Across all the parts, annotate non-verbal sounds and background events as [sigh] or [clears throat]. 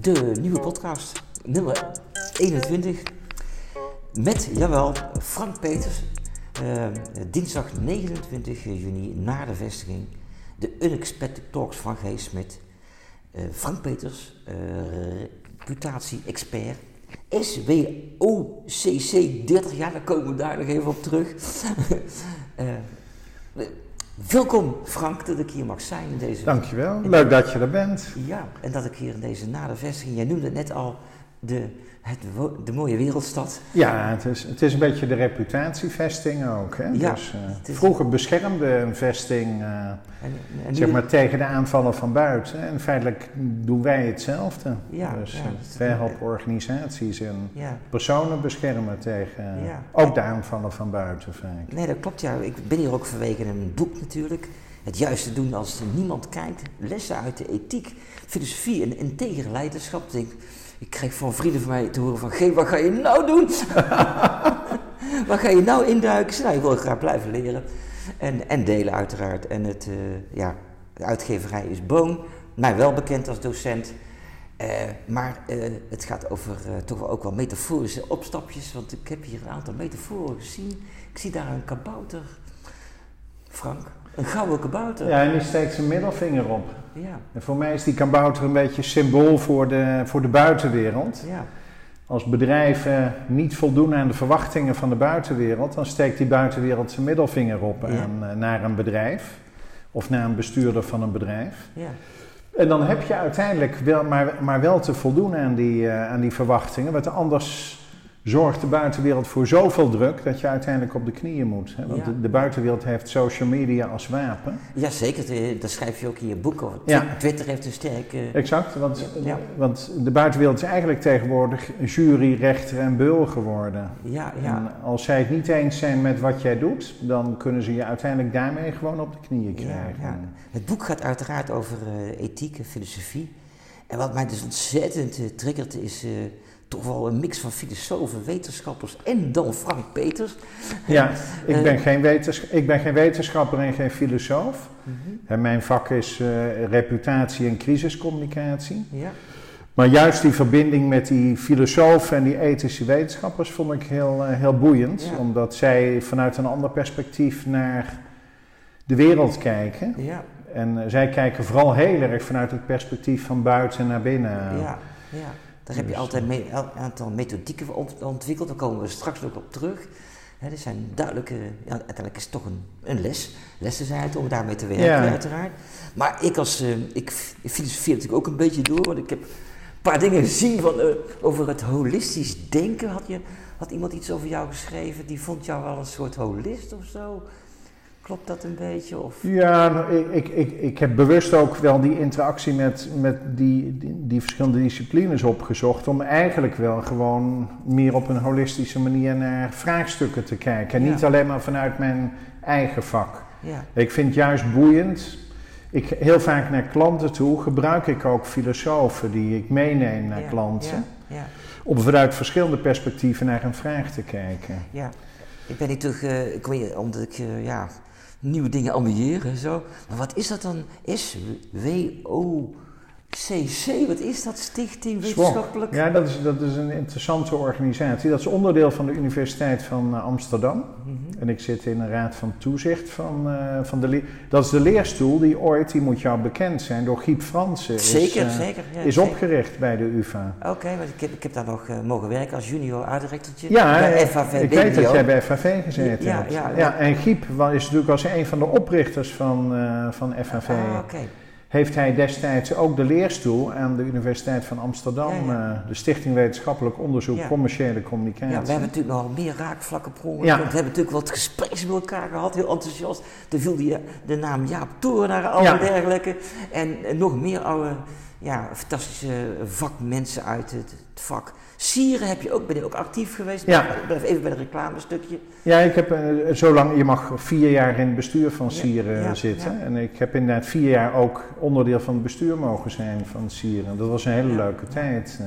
De nieuwe podcast, nummer 21. Met, jawel, Frank Peters. Uh, dinsdag 29 juni na de vestiging. De Unexpected Talks van G. Smit. Uh, Frank Peters, uh, reputatie-expert. SWOCC 30 jaar, daar komen we daar nog even op terug. [laughs] welkom Frank, dat ik hier mag zijn in deze... Dankjewel, leuk dat je er bent. Ja, en dat ik hier in deze nadervestiging, jij noemde net al de, het, de mooie wereldstad. Ja, het is, het is een beetje de reputatievesting ook. Hè? Ja, dus, uh, vroeger beschermde een vesting uh, en, en zeg maar, tegen de aanvallen van buiten. En feitelijk doen wij hetzelfde. Ja, dus ja, uh, wij helpen organisaties en personen beschermen tegen ook de aanvallen van buiten. Vaak. Nee, dat klopt. Ja. Ik ben hier ook vanwege een boek natuurlijk. Het juiste doen als er niemand kijkt. Lessen uit de ethiek, filosofie en integere leiderschap. Denk, ik kreeg van vrienden van mij te horen van... G, wat ga je nou doen? [laughs] wat ga je nou induiken? Nou, ik wil graag blijven leren. En, en delen uiteraard. En het, uh, ja, de uitgeverij is Boon. Mij wel bekend als docent. Uh, maar uh, het gaat over toch ook wel metaforische opstapjes. Want ik heb hier een aantal metaforen gezien. Ik zie daar een kabouter. Frank, een gouden kabouter. Ja, en die steekt zijn middelvinger op. Ja. En voor mij is die kabouter een beetje symbool voor de, voor de buitenwereld. Ja. Als bedrijven niet voldoen aan de verwachtingen van de buitenwereld, dan steekt die buitenwereld zijn middelvinger op aan, eh, naar een bedrijf of naar een bestuurder van een bedrijf. Ja. En dan heb je uiteindelijk wel, maar, maar wel te voldoen aan die, uh, aan die verwachtingen, want anders zorgt de buitenwereld voor zoveel druk dat je uiteindelijk op de knieën moet. Hè? Want de, buitenwereld heeft social media als wapen. Jazeker, dat schrijf je ook in je boek over. Ja. Twitter heeft een sterke... Exact, want, want de buitenwereld is eigenlijk tegenwoordig jury, rechter en beul geworden. Ja, ja. En als zij het niet eens zijn met wat jij doet, dan kunnen ze je uiteindelijk daarmee gewoon op de knieën krijgen. Ja, Het boek gaat uiteraard over uh, ethiek en filosofie. En wat mij dus ontzettend uh, triggert is... Uh, toch wel een mix van filosofen, wetenschappers en dan Frank Peters. Ja, ik ben, uh, geen, ik ben geen wetenschapper en geen filosoof. Uh -huh. Mijn vak is uh, reputatie en crisiscommunicatie. Ja. Maar juist die verbinding met die filosofen en die ethische wetenschappers vond ik heel, uh, heel boeiend. Ja. Omdat zij vanuit een ander perspectief naar de wereld kijken. Ja. En zij kijken vooral heel erg vanuit het perspectief van buiten naar binnen. Ja, ja. Daar heb je altijd een aantal methodieken ontwikkeld, daar komen we straks nog op terug. er zijn duidelijke, ja, uiteindelijk is het toch een, een les, lessen zijn het om daarmee te werken uiteraard. Maar ik als, uh, ik filosofeer natuurlijk ook een beetje door, want ik heb een paar dingen gezien van, uh, over het holistisch denken. Had, je, had iemand iets over jou geschreven, die vond jou wel een soort holist of zo? Klopt dat een beetje? Of? Ja, nou, ik, ik, ik, ik heb bewust ook wel die interactie met, met die, die, die, verschillende disciplines opgezocht. Om eigenlijk wel gewoon meer op een holistische manier naar vraagstukken te kijken. En niet alleen maar vanuit mijn eigen vak. Ja. Ik vind juist boeiend. Ik, heel vaak naar klanten toe gebruik ik ook filosofen die ik meeneem naar klanten. Om vanuit verschillende perspectieven naar een vraag te kijken. Ja, ik ben niet terug, uh, ik weet, omdat ik, uh, ja, nieuwe dingen ambiëren. Zo. Maar wat is dat dan? S-W-O... CC, wat is dat? Stichting Wetenschappelijk? Ja, dat is, dat is een interessante organisatie. Dat is onderdeel van de Universiteit van uh, Amsterdam. Mm -hmm. En ik zit in een raad van toezicht van, uh, van de... Dat is de leerstoel die ooit, die moet jou bekend zijn, door Giep Fransen zeker, is, uh, zeker, ja, is opgericht bij de UvA. Oké, okay, want ik heb, ik heb daar nog mogen werken als junior aardrectortje ja, bij FAV ik weet dat jij bij FAV gezeten ja, hebt. Ja, ja, en Giep is natuurlijk als een van de oprichters van, van FAV. Ah, oké heeft hij destijds ook de leerstoel aan de Universiteit van Amsterdam, ja, ja. Uh, de Stichting Wetenschappelijk Onderzoek ja. Commerciële Communicatie. Ja, we hebben natuurlijk nog meer raakvlakken per. We hebben natuurlijk wat gesprekken met elkaar gehad, heel enthousiast. Er viel die, de naam Jaap Torenaar al en dergelijke. En, en, nog meer oude, ja, fantastische vakmensen uit het, het vak. Sieren heb je ook, ben je ook actief geweest? Ja. Blijf even bij het reclamestukje. Ja, ik heb uh, zo lang, je mag vier jaar in het bestuur van Sieren ja, ja, zitten. En ik heb inderdaad vier jaar ook onderdeel van het bestuur mogen zijn van Sieren. Dat was een hele leuke tijd. Uh,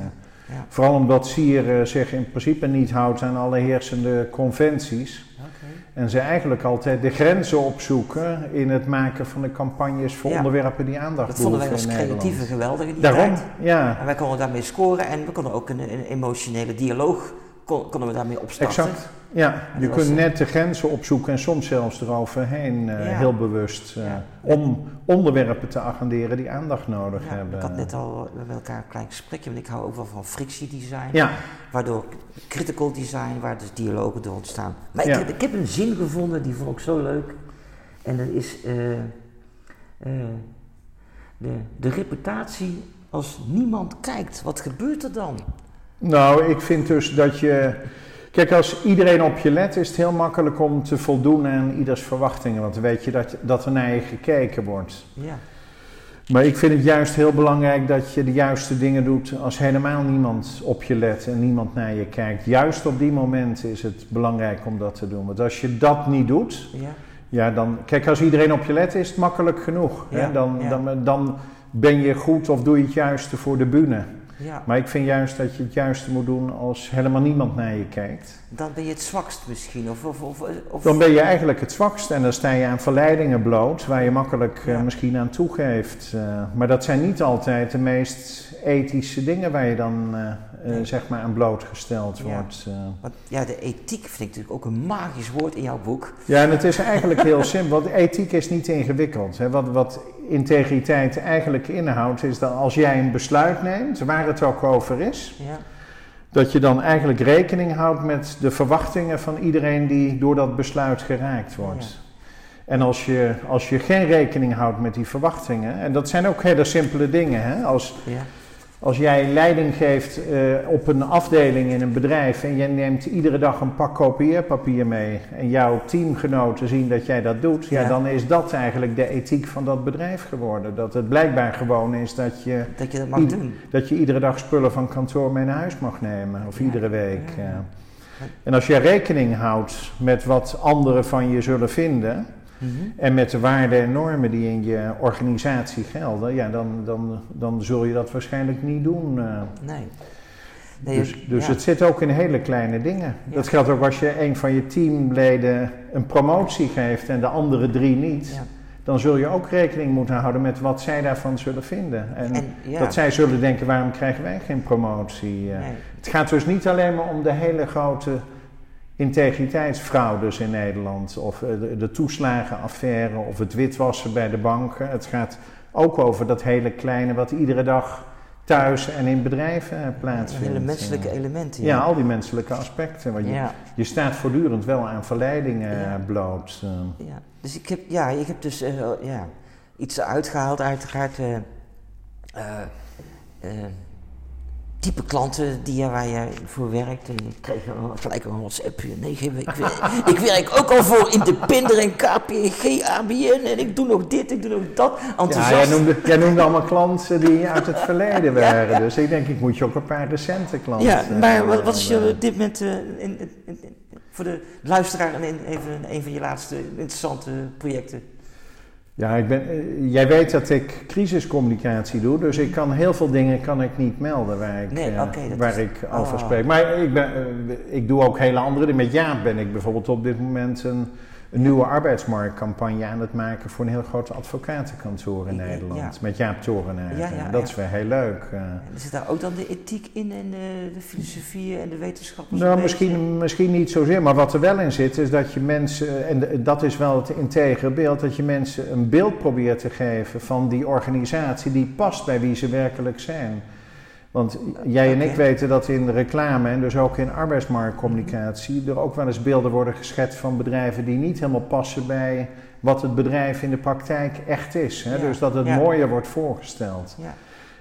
Vooral omdat Sieren zich in principe niet houdt aan alle heersende conventies. En ze eigenlijk altijd de grenzen opzoeken in het maken van de campagnes voor onderwerpen die aandacht Dat vonden wij als creatieve geweldig die Daarom, ja. En wij konden daarmee scoren en we konden ook een, een emotionele dialoog kon, konden we daarmee opstarten. Exact. Ja, je kunt eh, net de grenzen opzoeken en soms zelfs eroverheen, uh, heel bewust, uh, om onderwerpen te agenderen die aandacht nodig hebben. Ik had net al met elkaar een klein gesprekje, want ik hou ook wel van frictiedesign, ja. waardoor critical design, waar dus dialogen door ontstaan. Maar ik, heb, ik heb een zin gevonden, die vond ik zo leuk, en dat is de, de reputatie als niemand kijkt, wat gebeurt er dan? Nou, ik vind dus dat je. Kijk, als iedereen op je let, is het heel makkelijk om te voldoen aan ieders verwachtingen. Want dan weet je dat, dat er naar je gekeken wordt. Ja. Maar ik vind het juist heel belangrijk dat je de juiste dingen doet als helemaal niemand op je let en niemand naar je kijkt. Juist op die momenten is het belangrijk om dat te doen. Want als je dat niet doet, ja, ja dan. Kijk, als iedereen op je let, is het makkelijk genoeg. Ja, hè? Dan, dan, dan ben je goed of doe je het juiste voor de bühne. Ja. Maar ik vind juist dat je het juiste moet doen als helemaal niemand naar je kijkt. Dan ben je het zwakst misschien. Of, of, of, of, Dan ben je eigenlijk het zwakst en dan sta je aan verleidingen bloot waar je makkelijk uh, misschien aan toegeeft. Uh, maar dat zijn niet altijd de meest ethische dingen waar je dan uh, nee. zeg maar aan blootgesteld wordt. Want, ja, de ethiek vind ik natuurlijk ook een magisch woord in jouw boek. Ja, en het is eigenlijk heel [laughs] simpel. Want ethiek is niet ingewikkeld. Hè. Wat, wat integriteit eigenlijk inhoudt, is dat als jij een besluit neemt, waar het ook over is, ja. dat je dan eigenlijk rekening houdt met de verwachtingen van iedereen die door dat besluit geraakt wordt. Ja. En als je, als je geen rekening houdt met die verwachtingen, en dat zijn ook hele simpele dingen, hè? Als, ja. Als jij leiding geeft uh, op een afdeling in een bedrijf en je neemt iedere dag een pak kopieerpapier mee en jouw teamgenoten zien dat jij dat doet, ja. ja. dan is dat eigenlijk de ethiek van dat bedrijf geworden. Dat het blijkbaar gewoon is dat je, dat, je dat, mag doen. dat je iedere dag spullen van kantoor mee naar huis mag nemen of ja. iedere week. Ja. En als je rekening houdt met wat anderen van je zullen vinden, Mm -hmm. En met de waarden en normen die in je organisatie gelden, ja, dan, dan, dan zul je dat waarschijnlijk niet doen. Uh. Nee. nee. Dus, dus ja. het zit ook in hele kleine dingen. Ja. Dat geldt ook als je een van je teamleden een promotie geeft en de andere drie niet. Ja. Dan zul je ook rekening moeten houden met wat zij daarvan zullen vinden. En, en dat zij zullen denken, waarom krijgen wij geen promotie? Nee. Het gaat dus niet alleen maar om de hele grote integriteitsfraudes in Nederland, of de, de toeslagenaffaire, of het witwassen bij de banken. Het gaat ook over dat hele kleine wat iedere dag thuis en in bedrijven plaatsvindt. Hele menselijke elementen. Ja. ja. al die menselijke aspecten. Want je, ja. je staat voortdurend wel aan verleidingen ja. bloot. Ja, dus ik heb, ja, ik heb dus uh, ja, iets uitgehaald, uiteraard. Uh, uh, type klanten die, waar je voor werkt. En ik kreeg gelijk een WhatsApp. Nee, ik, [laughs] ik, werk ook al voor Independer en KPG, ABN en ik doe nog dit, ik doe nog dat. Ja, jij noemde, jij noemde allemaal klanten die uit het verleden [laughs] waren. Ja, ja. Dus ik denk, ik moet je ook een paar recente klanten... Ja, maar wat, wat is je op dit moment uh, in, in, in, voor de luisteraar en even een van je laatste interessante projecten? Ja, ik ben, uh, jij weet dat ik crisiscommunicatie doe, dus ik kan heel veel dingen kan ik niet melden waar ik, nee, okay, uh, waar is, ik over oh. spreek. Maar ik, ben, uh, ik doe ook hele andere dingen. Met Jaap ben ik bijvoorbeeld op dit moment een, een nieuwe arbeidsmarktcampagne aan het maken voor een heel groot advocatenkantoor in Nederland. Ja. Met Jaap Torenaar. Ja, ja, dat is weer heel leuk. Uh, zit daar ook dan de ethiek in en de, de filosofie en de wetenschappen? Nou, misschien, misschien niet zozeer, maar wat er wel in zit is dat je mensen, en dat is wel het integere beeld, dat je mensen een beeld probeert te geven van die organisatie die past bij wie ze werkelijk zijn. Want jij en ik weten dat in de reclame en dus ook in arbeidsmarktcommunicatie er ook wel eens beelden worden geschetst van bedrijven die niet helemaal passen bij wat het bedrijf in de praktijk echt is. Hè? Ja. Dus dat het ja. mooier wordt voorgesteld. Ja.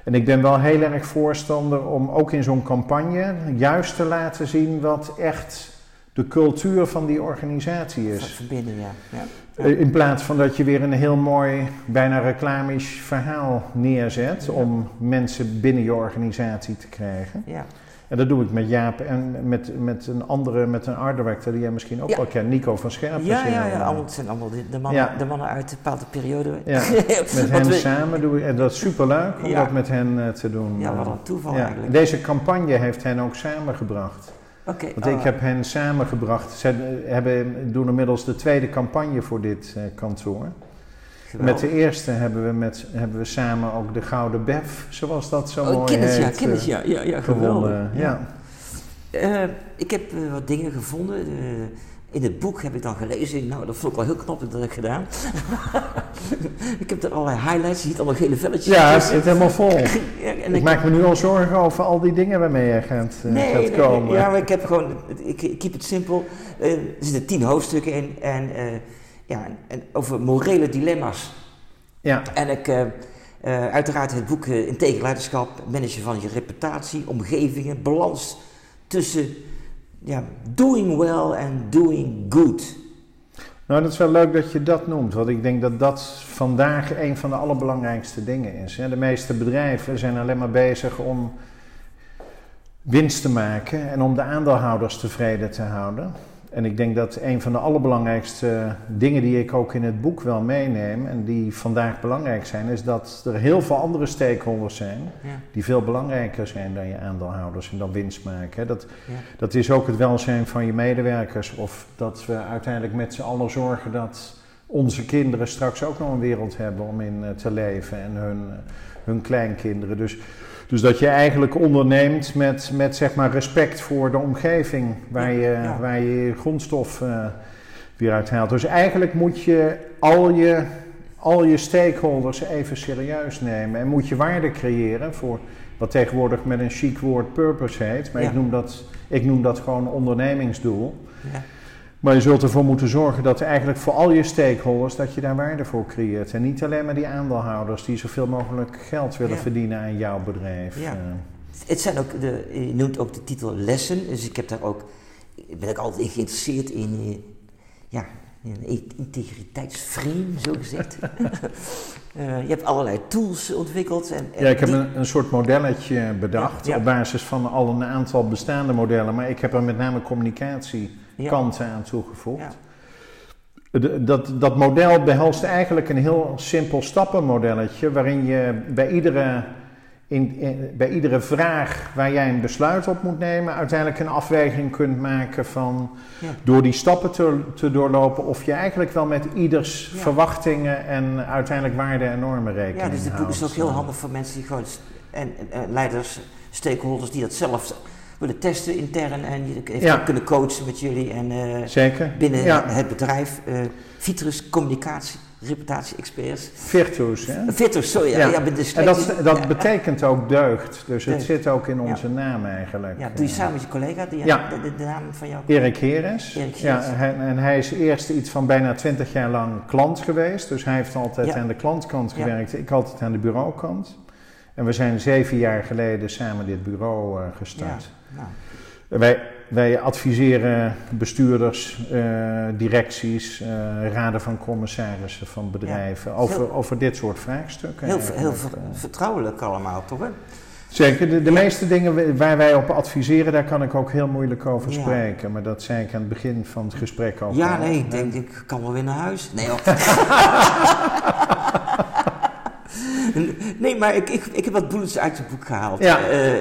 En ik ben wel heel erg voorstander om ook in zo'n campagne juist te laten zien wat echt de cultuur van die organisatie is. Verbinden, ja. Ja. ja. In plaats van dat je weer een heel mooi, bijna reclamisch verhaal neerzet ja. om mensen binnen je organisatie te krijgen. Ja. En dat doe ik met Jaap en met, met een andere, met een art director die jij misschien ook wel kent, Nico van Scherpen. Ja, ja, ja, allemaal, het zijn allemaal de, mannen, de mannen uit een bepaalde periode. Ja, [laughs] met hen we, samen doe ik, en dat is superleuk om dat met hen uh, te doen. Ja, wat een toeval eigenlijk. Deze campagne heeft hen ook samengebracht. Okay, Want ik oh. heb hen samengebracht. Ze hebben, doen inmiddels de tweede campagne voor dit uh, kantoor. Met de eerste hebben we, met, hebben we samen ook de Gouden Bef, zoals dat zo oh, mooi kennis, heet. Ja, kennis, ja, ja, ja geweldig. Ja. Uh, ik heb uh, wat dingen gevonden. In het boek heb ik dan gelezen. Nou, dat vond ik wel heel knap dat heb ik gedaan. [laughs] ik heb er allerlei highlights. Je ziet allemaal gele velletjes. Ja, het zit helemaal vol. [laughs] en ik, maak me nu al zorgen over al die dingen waarmee je gaat, nee, gaat komen. Nee, ja, maar ik heb gewoon... Ik, ik keep het simpel. er zitten tien hoofdstukken in. En, ja, en over morele dilemma's. Ja. En ik, uiteraard het boek uh, Integer Leiderschap, managen van je reputatie, omgevingen, balans tussen ja, doing well en doing good. Nou, dat is wel leuk dat je dat noemt, want ik denk dat dat vandaag een van de allerbelangrijkste dingen is. De meeste bedrijven zijn alleen maar bezig om winst te maken en om de aandeelhouders tevreden te houden. En ik denk dat een van de allerbelangrijkste dingen die ik ook in het boek wel meeneem en die vandaag belangrijk zijn, is dat er heel veel andere stakeholders zijn die veel belangrijker zijn dan je aandeelhouders en dan winst maken. Dat, dat is ook het welzijn van je medewerkers of dat we uiteindelijk met z'n allen zorgen dat onze kinderen straks ook nog een wereld hebben om in eh, te leven en hun, hun kleinkinderen. Dus dus dat je eigenlijk onderneemt met, met zeg maar respect voor de omgeving waar je, waar je grondstof uh, weer uithaalt. Dus eigenlijk moet je al je, al je stakeholders even serieus nemen en moet je waarde creëren voor wat tegenwoordig met een chic woord purpose heet. Maar ik, noem dat, ik noem dat gewoon ondernemingsdoel. Ja. Maar je zult ervoor moeten zorgen dat eigenlijk voor al je stakeholders dat je daar waarde voor creëert. En niet alleen maar die aandeelhouders die zoveel mogelijk geld willen verdienen aan jouw bedrijf. Ja. Eh. Het zijn ook de, je noemt ook de titel lessen, dus ik heb daar ook, ben ik altijd geïnteresseerd in, eh, ja, een integriteitsframe, zo gezegd. uh, [laughs] [laughs] je hebt allerlei tools ontwikkeld. En, en ja, ik heb een, een, soort modelletje bedacht op basis van al een aantal bestaande modellen, maar ik heb er met name communicatie kanten aan toegevoegd. Dat, dat model behelst eigenlijk een heel simpel stappenmodelletje waarin je bij iedere, in, bij iedere vraag waar jij een besluit op moet nemen, uiteindelijk een afweging kunt maken van door die stappen te, te, doorlopen of je eigenlijk wel met ieders verwachtingen en uiteindelijk waarden en normen rekening houdt. Ja, dus het boek is ook heel handig voor mensen die gewoon en, en leiders, stakeholders die dat zelf willen testen intern en even kunnen coachen met jullie en uh, Zeker. binnen het bedrijf. Uh, Vitrus Communicatie, reputatie-experts. Virtus, hè? Virtus, sorry. Ja. Ja, en dat, dat betekent ook deugd, dus het zit ook in onze naam eigenlijk. Ja, doe je samen met je collega, die, de, de, naam van jou? Erik Heres. Erik Ja, en hij is eerst iets van bijna twintig jaar lang klant geweest, dus hij heeft altijd aan de klantkant gewerkt, ik altijd aan de bureaukant. En we zijn zeven jaar geleden samen dit bureau uh, gestart. Nou. Wij, wij adviseren bestuurders, uh, directies, uh, raden van commissarissen van bedrijven over, over dit soort vraagstukken. Heel, heel vertrouwelijk allemaal, toch? Hè? Zeker, de, de meeste dingen waar wij op adviseren, daar kan ik ook heel moeilijk over spreken. Maar dat zei ik aan het begin van het gesprek al. Ja, nee, ik denk ik kan wel weer naar huis. Nee, [laughs] nee maar ik, ik, ik heb wat bullets uit het boek gehaald. Ja. Uh,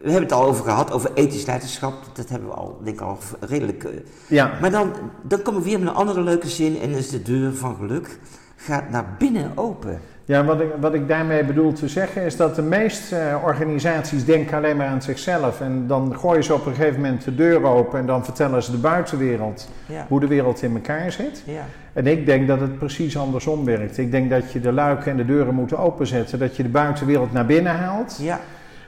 we hebben het al over gehad, over ethisch leiderschap. Dat hebben we al, denk ik, al redelijk. Uh, ja. Maar dan, dan kom ik weer met een andere leuke zin. En is de deur van geluk gaat naar binnen open. Ja, wat ik, wat ik daarmee bedoel te zeggen is dat de meeste uh, organisaties denken alleen maar aan zichzelf. En dan gooien ze op een gegeven moment de deur open en dan vertellen ze de buitenwereld hoe de wereld in elkaar zit. Ja. En ik denk dat het precies andersom werkt. Ik denk dat je de luiken en de deuren moet openzetten, dat je de buitenwereld naar binnen haalt. Ja.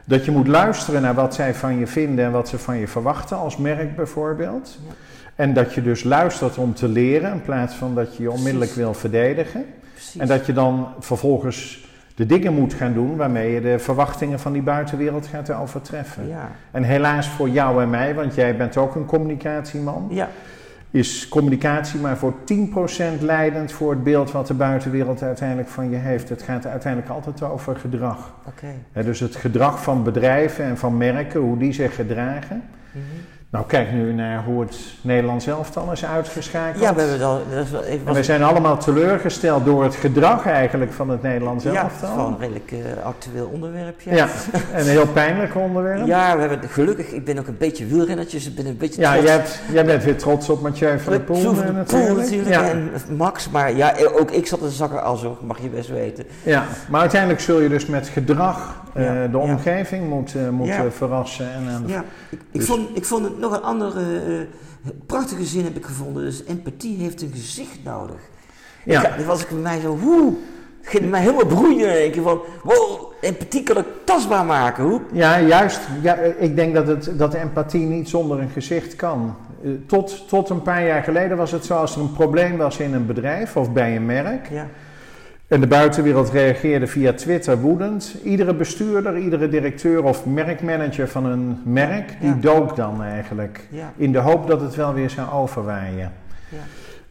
Dat je moet luisteren naar wat zij van je vinden en wat ze van je verwachten, als merk bijvoorbeeld. Ja. En dat je dus luistert om te leren in plaats van dat je je onmiddellijk wil verdedigen. Precies. En dat je dan vervolgens de dingen moet gaan doen waarmee je de verwachtingen van die buitenwereld gaat overtreffen. Ja. En helaas voor jou en mij, want jij bent ook een communicatieman. Ja is communicatie maar voor 10% leidend voor het beeld wat de buitenwereld uiteindelijk van je heeft. Het gaat uiteindelijk altijd over gedrag. Okay. dus het gedrag van bedrijven en van merken, hoe die zich gedragen, mhm. Nou, kijk nu naar hoe het Nederlands elftal is uitgeschakeld. Ja, we hebben. Dat was we zijn allemaal teleurgesteld door het gedrag eigenlijk van het Nederlands elftal. Ja, is wel een redelijk uh, actueel onderwerp. Ja. ja, een heel pijnlijk onderwerp. Ja, we hebben gelukkig. Ik ben ook een beetje wielrennertje, dus ik ben een beetje. Ja, jij, hebt, jij bent weer trots op Mathieu van der Poel. Van natuurlijk. natuurlijk ja. En Max, maar ja, ook ik zat in de zakken als mag je best weten. Ja, maar uiteindelijk zul je dus met gedrag uh, de omgeving moeten, moeten verrassen. En, en ja, ik, ik, dus- vond, ik vond het nog een andere uh, prachtige zin heb ik gevonden. Dus empathie heeft een gezicht nodig. Ja. Ik, was ik bij mij zo, hoe, het ging mij helemaal broeien. Ik van, wow, empathie kan ik tastbaar maken. Hoe? Ja, juist. Ja, ik denk dat, het, dat empathie niet zonder een gezicht kan. Uh, tot, tot een paar jaar geleden was het zo, als er een probleem was in een bedrijf of bij een merk... Ja en de buitenwereld reageerde via Twitter woedend. Iedere bestuurder, iedere directeur of merkmanager van een merk, die dook dan eigenlijk. In de hoop dat het wel weer zou overwaaien. Ja.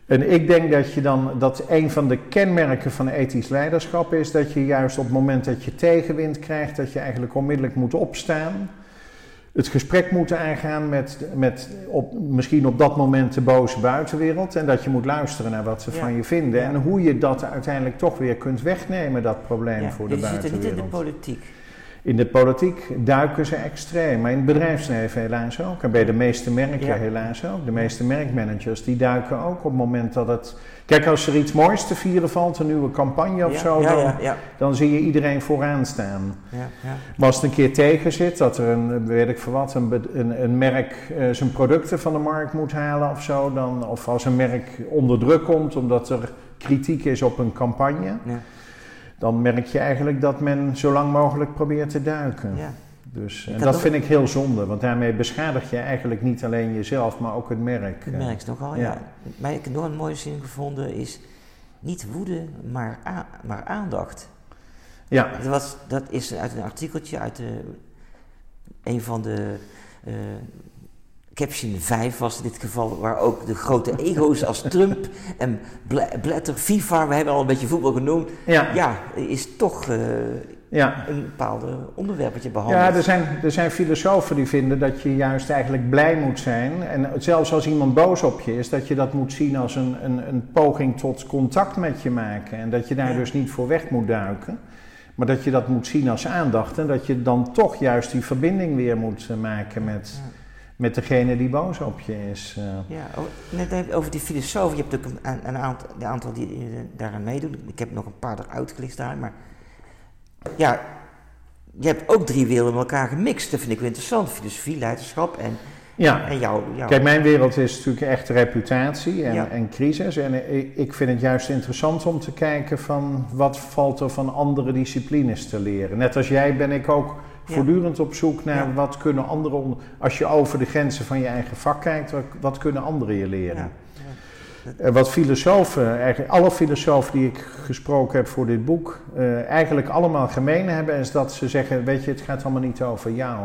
En ik denk dat je dan, dat een van de kenmerken van ethisch leiderschap is dat je juist op het moment dat je tegenwind krijgt, dat je eigenlijk onmiddellijk moet opstaan het gesprek moeten aangaan met, met op, misschien op dat moment de boze buitenwereld. En dat je moet luisteren naar wat ze van je vinden. En hoe je dat uiteindelijk toch weer kunt wegnemen, dat probleem voor de buitenwereld. Je zit niet in de politiek. In de politiek duiken ze extreem, maar in het bedrijfsleven helaas ook. En bij de meeste merken helaas ook. De meeste merkmanagers die duiken ook op het moment dat het... Kijk, als er iets moois te vieren valt, een nieuwe campagne of zo, dan, dan, zie je iedereen vooraan staan. Maar als het een keer tegen zit, dat er een, weet ik voor wat, een, een, een merk uh, zijn producten van de markt moet halen of zo, dan, of als een merk onder druk komt omdat er kritiek is op een campagne dan merk je eigenlijk dat men zo lang mogelijk probeert te duiken. Dus, en dat vind ik heel zonde, want daarmee beschadig je eigenlijk niet alleen jezelf, maar ook het merk. Het merk nogal, ja. ja. Maar ik heb nog een mooie zin gevonden, is niet woede, maar, maar aandacht. Ja. Dat, was, dat is uit een artikeltje uit de, een van de uh, Caption 5 was in dit geval, waar ook de grote ego's als Trump en Blatter, FIFA, we hebben al een beetje voetbal genoemd, ja, ja is toch uh, ja. een bepaalde onderwerpje behandeld. Ja, er zijn, er zijn filosofen die vinden dat je juist eigenlijk blij moet zijn. En zelfs als iemand boos op je is, dat je dat moet zien als een, een, een poging tot contact met je maken. En dat je daar dus niet voor weg moet duiken. Maar dat je dat moet zien als aandacht en dat je dan toch juist die verbinding weer moet eh, maken met met degene die boos op je is. Uh. Ja, net over die filosofen. Je hebt ook een, een aantal, een aantal die uh, daaraan meedoen. Ik heb nog een paar eruit gelicht daar. Maar ja, je hebt ook drie werelden met elkaar gemixt. Dat vind ik wel interessant. Filosofie, leiderschap en, ja. en jouw, Kijk, mijn wereld is natuurlijk echt reputatie en, en crisis. En ik, ik vind het juist interessant om te kijken van wat valt er van andere disciplines te leren. Net als jij ben ik ook Voortdurend op zoek naar wat kunnen anderen, als je over de grenzen van je eigen vak kijkt, wat, kunnen anderen je leren. Ja. Wat filosofen, eigenlijk alle filosofen die ik gesproken heb voor dit boek, uh, eigenlijk allemaal gemeen hebben, is dat ze zeggen: Weet je, het gaat allemaal niet over jou.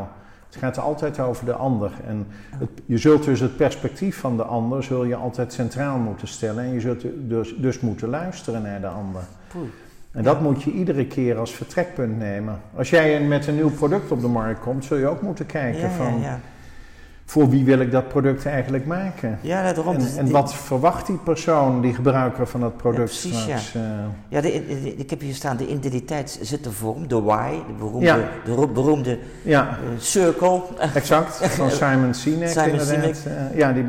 Het gaat altijd over de ander. En het, je zult dus het perspectief van de ander zul je altijd centraal moeten stellen. En je zult dus, dus moeten luisteren naar de ander. En dat moet je iedere keer als vertrekpunt nemen. Als jij met een nieuw product op de markt komt, zul je ook moeten kijken van... Voor wie wil ik dat product eigenlijk maken? Ja, daarom. En, en wat verwacht die persoon, die gebruiker van dat product ja, precies, straks? Ja, ja de, ik heb hier staan, de identiteit zit de vorm, de why, de beroemde, de beroemde ja. Uh, circle. Exact, [laughs] van Simon Sinek Simon inderdaad. Sinek. Uh, ja, die,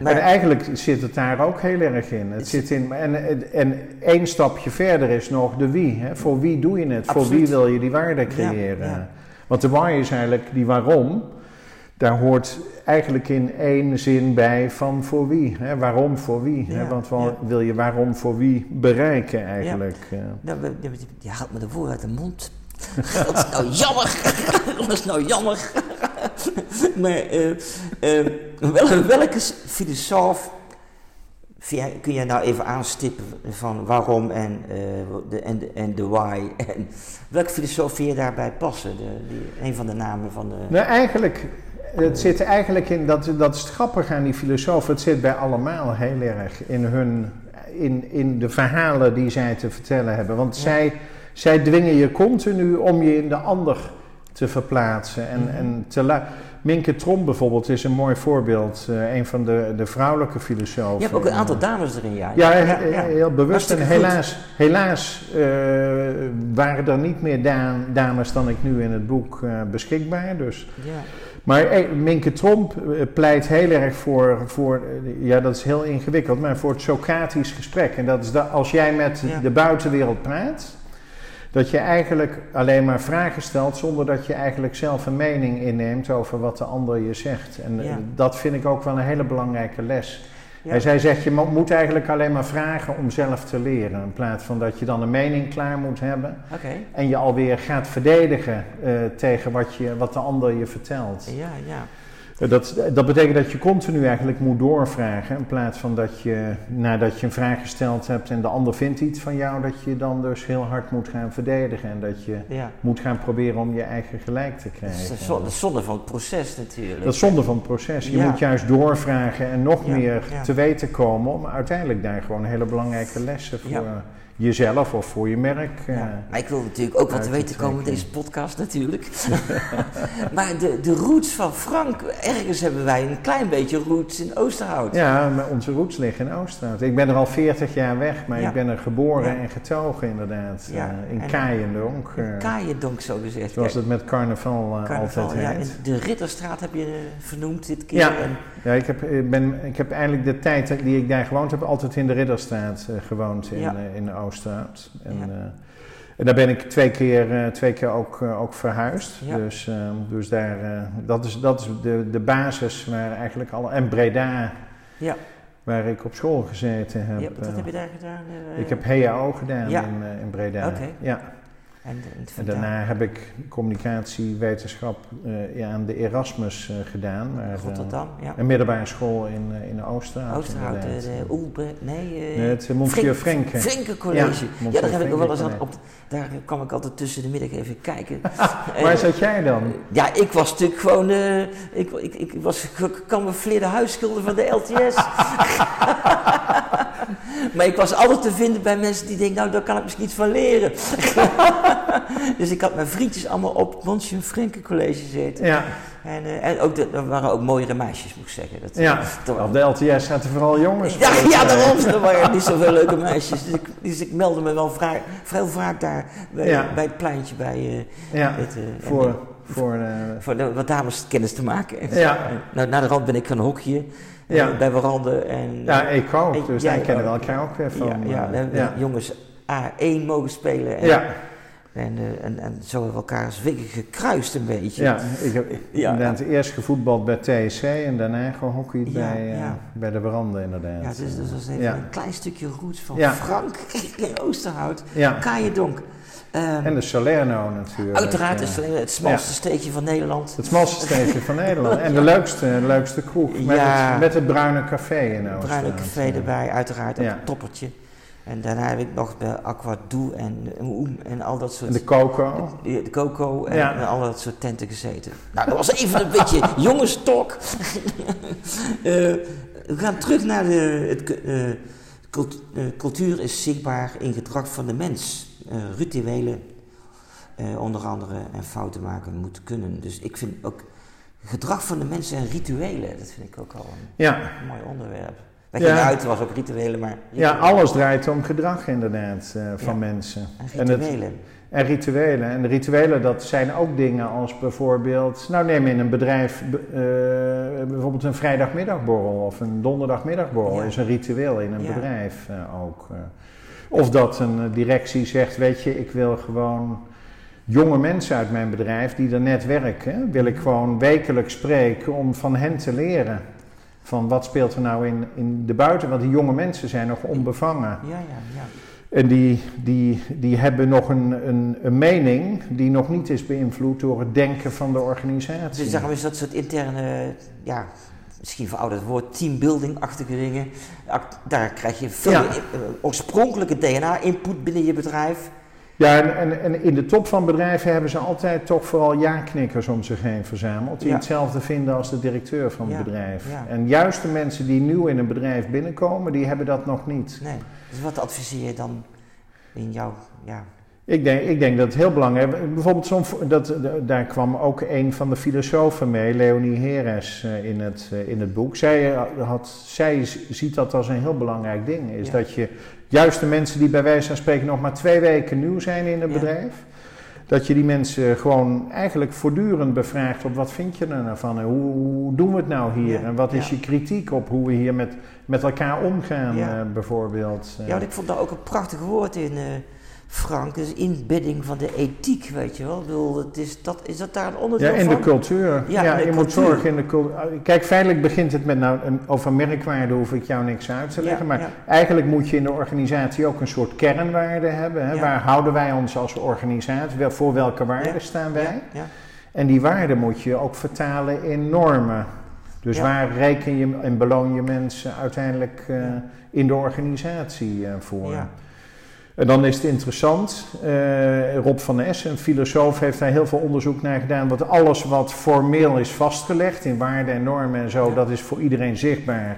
maar, en eigenlijk zit het daar ook heel erg in. Het zit in en, en één stapje verder is nog de wie. Hè? Voor wie doe je het? Voor wie wil je die waarde creëren? Want de why is eigenlijk die waarom. Daar hoort eigenlijk in één zin bij van voor wie. Hè? Waarom voor wie? Hè? Want wat wil je waarom voor wie bereiken eigenlijk? Ja. Nou, je haalt me de woorden uit de mond. [laughs] dat is nou jammer. [laughs] dat is nou jammer. [laughs] maar uh, uh, welke filosoof kun je nou even aanstippen van waarom en, uh, de, en, de, en de why? En welke filosoof vind je daarbij passen? De, die, een van de namen van de... Nou, eigenlijk, het zit eigenlijk in, dat, dat is het grappige aan die filosofen, het zit bij allemaal heel erg in hun, in, in de verhalen die zij te vertellen hebben. Want zij, zij dwingen je continu om je in de ander te verplaatsen en, mhm. en te Minke Trom bijvoorbeeld is een mooi voorbeeld. Uh, een van de, de vrouwelijke filosofen. Je hebt ook een aantal dames erin, ja. Ja, heel bewust. En helaas, helaas uh, waren er niet meer dames dan ik nu in het boek uh, beschikbaar. Dus. Ja. Maar Minke Tromp pleit heel erg voor, voor, ja dat is heel ingewikkeld, maar voor het Socratisch gesprek. En dat is dat als jij met de buitenwereld praat, dat je eigenlijk alleen maar vragen stelt zonder dat je eigenlijk zelf een mening inneemt over wat de ander je zegt. En dat vind ik ook wel een hele belangrijke les. Hij zei, zegt, je moet eigenlijk alleen maar vragen om zelf te leren. In plaats van dat je dan een mening klaar moet hebben. En je alweer gaat verdedigen uh, tegen wat, je, wat de ander je vertelt. Ja, ja. Eh, dat, dat betekent dat je continu eigenlijk moet doorvragen. In plaats van dat je nadat je een vraag gesteld hebt en de ander vindt iets van jou, dat je dan dus heel hard moet gaan verdedigen. En dat je moet gaan proberen om je eigen gelijk te krijgen. Dat is zonde van het proces natuurlijk. Dat is zonde van het proces. Je moet juist doorvragen en nog meer te weten komen om uiteindelijk daar gewoon hele belangrijke lessen voor jezelf of voor je merk. Ja, eh, maar ik wil natuurlijk ook wat te weten komen in deze podcast natuurlijk. [laughs] [laughs] maar de, de roots van Frank, ergens hebben wij een klein beetje roots in Oosterhout. Ja, maar onze roots liggen in Oosterhout. Ik ben er al 40 jaar weg, maar ik ben er geboren en getogen inderdaad. Uh, in Kaaiendonk. Uh, Kaaiendonk zo gezegd. Zoals het met carnaval, carnaval altijd heet. De Ritterstraat heb je vernoemd dit keer. Ja, ja ik, heb, ben, ik heb eigenlijk de tijd die ik daar gewoond heb, altijd in de Ritterstraat gewoond in, in Oosterhout. Oosterhout. En, ja. uh, en daar ben ik twee keer, uh, twee keer ook, uh, ook verhuisd. Ja. Dus, ehm, dus daar, dat is, dat is de, de basis waar eigenlijk alle. En Breda. Ja. Waar ik op school gezeten heb. Ja, wat heb je daar gedaan? ik heb HAO gedaan in, in Breda. Okay. Ja. En, en, daarna heb ik communicatiewetenschap uh, aan de Erasmus uh, gedaan. Maar, Rotterdam, ja. Een middelbare school in, uh, in Oosterhout. Oosterhout, de, de Oelbre, nee... nee het Monsieur. Frenke College. Ja, ja daar heb ik wel eens aan op... Daar kwam ik altijd tussen de middag even kijken. [laughs] Waar zat jij dan? Ja, ik was natuurlijk gewoon... ik, ik, ik was gecamoufleerde huisschilder van de LTS. [laughs] [laughs] maar ik was altijd te vinden bij mensen die denken, nou daar kan ik misschien iets van leren. [laughs] dus ik had mijn vriendjes allemaal op het Monsieur Frenke College zitten. Ja. En, uh, en ook de, er waren ook mooiere meisjes, moet ik zeggen. Dat, ja, op de LTS zaten vooral jongens. Ja, ja daarom. Er waren [laughs] niet zoveel leuke meisjes. Dus ik, dus ik meldde me wel vrij, veel vaak daar bij, bij het pleintje bij... Uh, ja, het, uh, voor... voor, voor de, wat dames kennis te maken. Ja. Nou, na de rand ben ik gaan hokje ja. bij Warande. En, ja, ik ook. Dus wij kennen we elkaar ook weer van. Ja, ja, we jongens A1 mogen spelen. En, ja. En, en, en zo hebben we elkaar als wiggen gekruist een beetje. Ja, ik heb [laughs] ja. inderdaad eerst gevoetbald bij TSC en daarna gehockeyd ja, bij, uh, bij de Warande inderdaad. Ja, dus, dus dat is even een klein stukje roots van Frank in [laughs] Oosterhout, ja. Kaaiendonk. Um, en de Salerno natuurlijk. Uiteraard, is het, het smalste ja. steekje van Nederland. Het smalste steekje van Nederland. En de [laughs] leukste, leukste kroeg. Met, ja. het, met het bruine café in. Het bruine café erbij, uiteraard. Ook een toppertje. En daarna heb ik nog de Aquadoe en Oem en al dat soort... De Coco. De, de Coco en, en, al dat soort tenten gezeten. Nou, dat was even een beetje [laughs] jongenstok. uh, [laughs] we gaan terug naar de... Het, uh, cultuur is zichtbaar in gedrag van de mens. Uh, rituelen, onder andere, en fouten maken moet kunnen. Dus ik vind ook gedrag van de mensen en rituelen, dat vind ik ook al een ja. mooi onderwerp. Dat ja. uit was ook rituelen, maar... Ja, alles draait om gedrag inderdaad uh, van mensen. En rituelen. En, en, rituelen. En de rituelen, dat zijn ook dingen als bijvoorbeeld... Nou, neem in een bedrijf uh, bijvoorbeeld een vrijdagmiddagborrel of een donderdagmiddagborrel. is een ritueel in een bedrijf uh, ook. Of dat een directie zegt, weet je, ik wil gewoon jonge mensen uit mijn bedrijf die er net werken, wil ik gewoon wekelijks spreken om van hen te leren van wat speelt er nou in, in de buiten, want die jonge mensen zijn nog onbevangen. Ja, ja, ja. En die, die, die hebben nog een, een, een mening die nog niet is beïnvloed door het denken van de organisatie. Dus daarom is dat soort interne, ja, misschien verouderd woord, teambuilding-achtige dingen. Daar krijg je veel ja. oorspronkelijke DNA-input binnen je bedrijf. Ja, en, en, en, in de top van bedrijven hebben ze altijd toch vooral ja-knikkers om zich heen verzameld. Die hetzelfde vinden als de directeur van het bedrijf. En juist de mensen die nieuw in een bedrijf binnenkomen, die hebben dat nog niet. Nee. Dus wat adviseer je dan in jouw ja, Ik denk, ik denk dat het heel belangrijk is. Bijvoorbeeld, zo'n, dat, daar kwam ook een van de filosofen mee, Leonie Heres, eh, in het, eh, in het boek. Zij, had, zij ziet dat als een heel belangrijk ding. Is dat je juist de mensen die bij wijze van spreken nog maar twee weken nieuw zijn in een bedrijf dat je die mensen gewoon eigenlijk voortdurend bevraagt op wat vind je er nou van en hoe, hoe doen we het nou hier en wat is je kritiek op hoe we hier met, met elkaar omgaan uh, bijvoorbeeld. Ja, ik vond daar ook een prachtig woord in. Uh, Frank, dus inbedding van de ethiek, weet je wel. Ik bedoel, het is, dat, is dat daar een onderdeel van? Ja, in de cultuur. Ja, je moet zorgen in de cultuur. Kijk, feitelijk begint het met, nou, over merkwaarden hoef ik jou niks uit te leggen. maar eigenlijk moet je in de organisatie ook een soort kernwaarde hebben. Hè? Waar houden wij ons als organisatie? Voor welke waarden staan wij? En die waarden moet je ook vertalen in normen. Dus waar reken je en beloon je mensen uiteindelijk uh, in de organisatie uh, voor? En dan is het interessant, uh, Rob van Essen, een filosoof, heeft daar heel veel onderzoek naar gedaan. Want alles wat formeel is vastgelegd in waarden en normen en zo, dat is voor iedereen zichtbaar.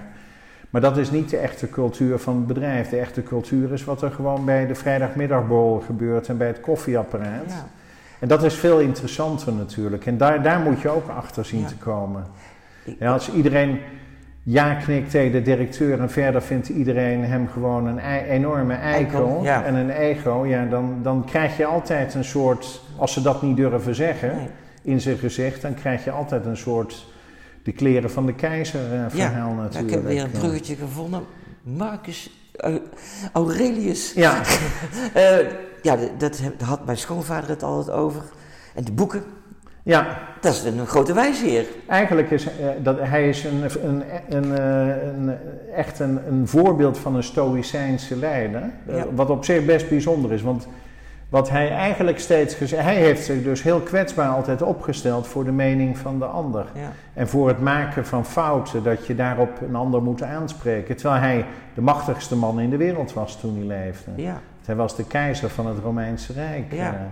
Maar dat is niet de echte cultuur van het bedrijf. De echte cultuur is wat er gewoon bij de vrijdagmiddagbol gebeurt en bij het koffieapparaat. Ja. En dat is veel interessanter natuurlijk. En daar, daar moet je ook achter zien te komen. Ja, als iedereen ja knikt tegen de directeur en verder vindt iedereen hem gewoon een enorme eikel en een ego, ja, dan, dan krijg je altijd een soort, als ze dat niet durven zeggen in zijn gezicht, dan krijg je altijd een soort de kleren van de keizer uh, verhaal ja, natuurlijk. ik heb weer een bruggetje gevonden. Marcus Aurelius. Ja. uh, [laughs] ja, dat had mijn schoonvader het altijd over. En de boeken, ja. Dat is een grote wijsheer. Eigenlijk is uh, dat, hij is een, een, een, eh, een echt een, een, voorbeeld van een stoïcijnse leider. Eh, wat op zich best bijzonder is. Want wat hij eigenlijk steeds gezegd... Hij heeft zich dus heel kwetsbaar altijd opgesteld voor de mening van de ander. Ja. En voor het maken van fouten, dat je daarop een ander moet aanspreken. Terwijl hij de machtigste man in de wereld was toen hij leefde. Ja. Hij was de keizer van het Romeinse Rijk. Ja.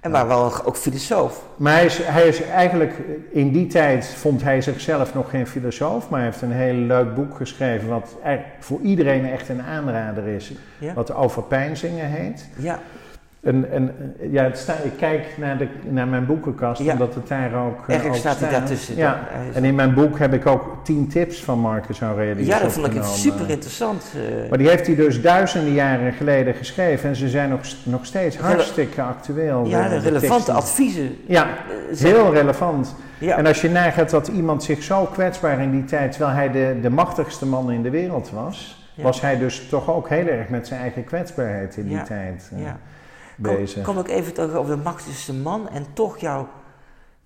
En maar wel ook filosoof. Maar hij is, hij is eigenlijk, in die tijd vond hij zichzelf nog geen filosoof, maar hij heeft een heel leuk boek geschreven wat voor iedereen echt een aanrader is. Wat Over Pijnzingen heet. Ja. En, en ja, het sta, ik kijk naar, de, naar mijn boekenkast, omdat het daar ook. Uh, Ergens staat hij daartussen. Ja. En in mijn boek heb ik ook tien tips van Marcus Aurelius. Ja, dat vond ik super interessant. Uh. Maar die heeft hij dus duizenden jaren geleden geschreven en ze zijn nog, nog steeds hartstikke actueel. Ja, de, relevante adviezen. Ja, heel relevant. Ja. En als je nagaat dat iemand zich zo kwetsbaar in die tijd, terwijl hij de, de machtigste man in de wereld was, was hij dus toch ook heel erg met zijn eigen kwetsbaarheid in die tijd. Ja bezig. Kom, kom ik even terug over de machtigste man en toch jouw,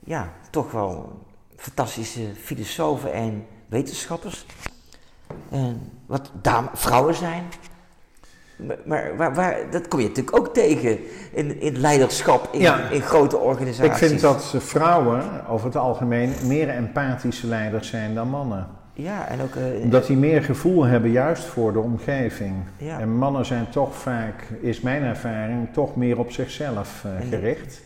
ja, toch wel fantastische filosofen en wetenschappers. En wat dame, vrouwen zijn. Maar, waar, waar, dat kom je natuurlijk ook tegen in, in leiderschap in, in grote organisaties. Ik vind dat vrouwen over het algemeen meer empathische leiders zijn dan mannen. Ja, en ook... Uh, Omdat die meer gevoel hebben juist voor de omgeving. En mannen zijn toch vaak, is mijn ervaring, toch meer op zichzelf uh, gericht.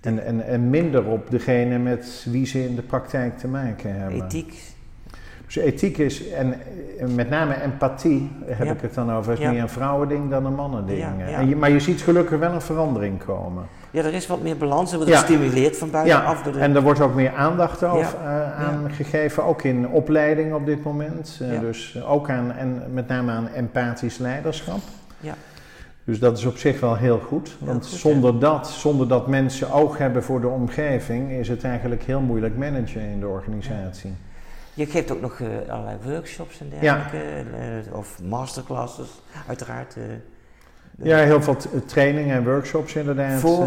En, en, en, minder op degene met wie ze in de praktijk te maken hebben. Ethiek. Dus ethiek is, en met name empathie heb ik het dan over, is meer een vrouwending dan een mannending. En je, maar je ziet gelukkig wel een verandering komen. Ja, er is wat meer balans, er wordt ja. gestimuleerd van buitenaf. Ja, en er wordt ook meer aandacht over, uh, aan gegeven, ook in opleiding op dit moment. Uh, dus ook aan, en met name aan empathisch leiderschap. Ja. Dus dat is op zich wel heel goed. Want zonder, dat, zonder dat mensen oog hebben voor de omgeving, is het eigenlijk heel moeilijk managen in de organisatie. Je geeft ook nog uh, allerlei workshops en dergelijke, of masterclasses, uiteraard. Ja, heel veel trainingen en workshops inderdaad. Voor,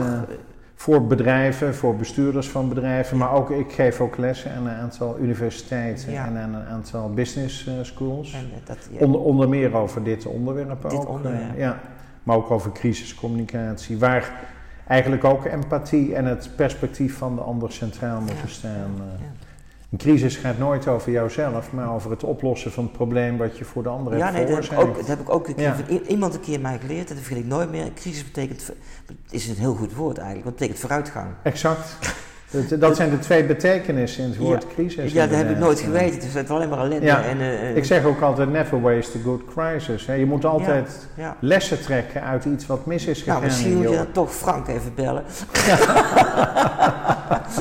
voor bedrijven, voor bestuurders van bedrijven, maar ook ik geef ook lessen aan een aantal universiteiten en aan een aantal business schools. En dat, ja. onder, onder meer over dit onderwerp dit ook. Onderwerp. Ja. Maar ook over crisiscommunicatie, waar eigenlijk ook empathie en het perspectief van de ander centraal moeten staan. Een crisis gaat nooit over jouzelf, maar over het oplossen van het probleem wat je voor de ander ja, hebt nee, dat heb, ik ook, dat heb ik ook een keer van iemand een keer mij geleerd. Dat vergeet ik nooit meer. Crisis betekent, is een heel goed woord eigenlijk, want het betekent vooruitgang. Exact. Dat, dat zijn de twee betekenissen in het woord crisis. Ja, dat heb ik nooit geweten. Het is alleen maar ellende. Ja. En, uh, ik zeg ook altijd, never waste a good crisis. Je moet altijd lessen trekken uit iets wat mis is gegaan. Nou, misschien moet je dan toch Frank even bellen. [laughs]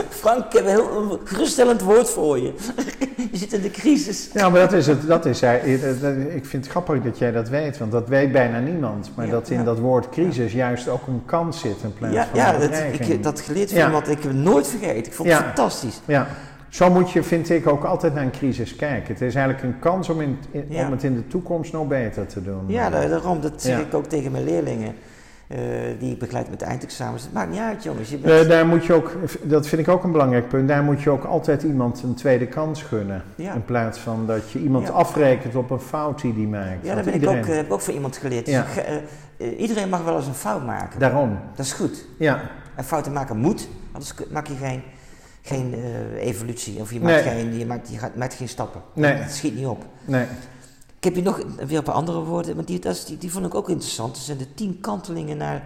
Frank, ik heb een heel geruststellend woord voor je. [laughs] je zit in de crisis. Ja, maar dat is het. Dat is, ik vind het grappig dat jij dat weet, want dat weet bijna niemand. Maar dat in dat woord crisis juist ook een kans zit in plaats van Ja, dat, ik, dat geleerd van iemand. Ik heb nooit vergeten. Ik vond het fantastisch. Ja. Zo moet je, vind ik, ook altijd naar een crisis kijken. Het is eigenlijk een kans om, in, om het in de toekomst nog beter te doen. Ja, daarom. Dat zeg ik ook tegen mijn leerlingen. Uh, die ik begeleid met eindexamens. Het maakt niet uit, jongens. Je bent... uh, daar moet je ook, dat vind ik ook een belangrijk punt. Daar moet je ook altijd iemand een tweede kans gunnen. In plaats van dat je iemand afrekent op een fout die die maakt. Ja, dat ben ik ook, uh, heb ook van iemand geleerd. Dus iedereen mag wel eens een fout maken. Daarom. Dat is goed. Ja. En fouten maken moet, anders maak je geen geen uh, evolutie. Of je maakt, geen, je, maakt, je gaat, maakt geen stappen. Nee. Het schiet niet op. Nee. Ik heb hier nog weer een paar andere woorden, maar die, die, die vond ik ook interessant. Dat zijn de tien kantelingen naar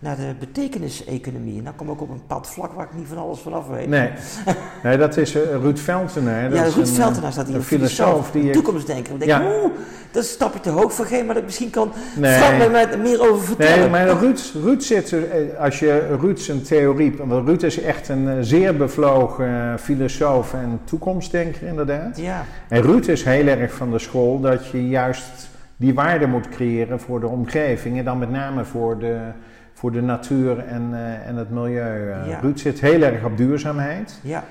naar de betekeniseconomie. En dan kom ik op een pad vlak waar ik niet van alles vanaf weet. Nee, nee dat is uh, Ruud Veltenaar. ja, Ruud Veltenaar staat hier, een filosoof. Die toekomstdenker. Ik denk, oeh, dat is een stapje te hoog voor geen, maar dat misschien kan nee. Frank mij meer over vertellen. Nee, maar Ruud, Ruud zit, eh, als je Ruud zijn theorie, want Ruud is echt een eh, zeer bevlogen filosoof en toekomstdenker inderdaad. Ja. En Ruud is heel erg van de school dat je juist die waarde moet creëren voor de omgeving en dan met name voor de voor de natuur en, uh, en het milieu. Uh, Ruud zit heel erg op duurzaamheid. Ja.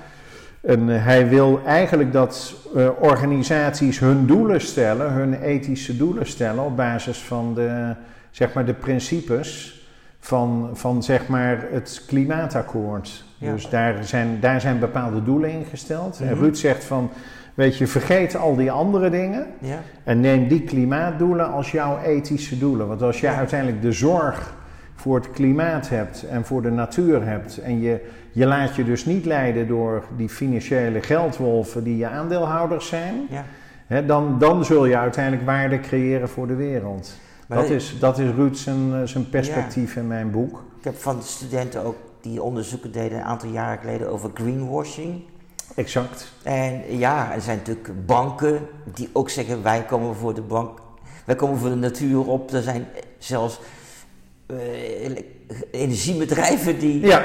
En uh, hij wil eigenlijk dat organisaties hun doelen stellen, hun ethische doelen stellen op basis van de, zeg maar de principes van, van zeg maar het klimaatakkoord. Ja. Dus daar zijn, daar zijn bepaalde doelen in gesteld. En mhm. Ruud zegt van, weet je, vergeet al die andere dingen ja. en neem die klimaatdoelen als jouw ethische doelen. Want als jij uiteindelijk de zorg voor het klimaat hebt en voor de natuur hebt. En je, je laat je dus niet leiden door die financiële geldwolven die je aandeelhouders zijn. Ja. Hè, dan, dan zul je uiteindelijk waarde creëren voor de wereld. dat, is, dat is Ruud zijn, eh, zijn perspectief in mijn boek. Ik heb van de studenten ook die onderzoeken deden een aantal jaren geleden over greenwashing. Exact. En ja, er zijn natuurlijk banken die ook zeggen wij komen voor de bank, wij komen voor de natuur op. Er zijn zelfs energiebedrijven die, ja.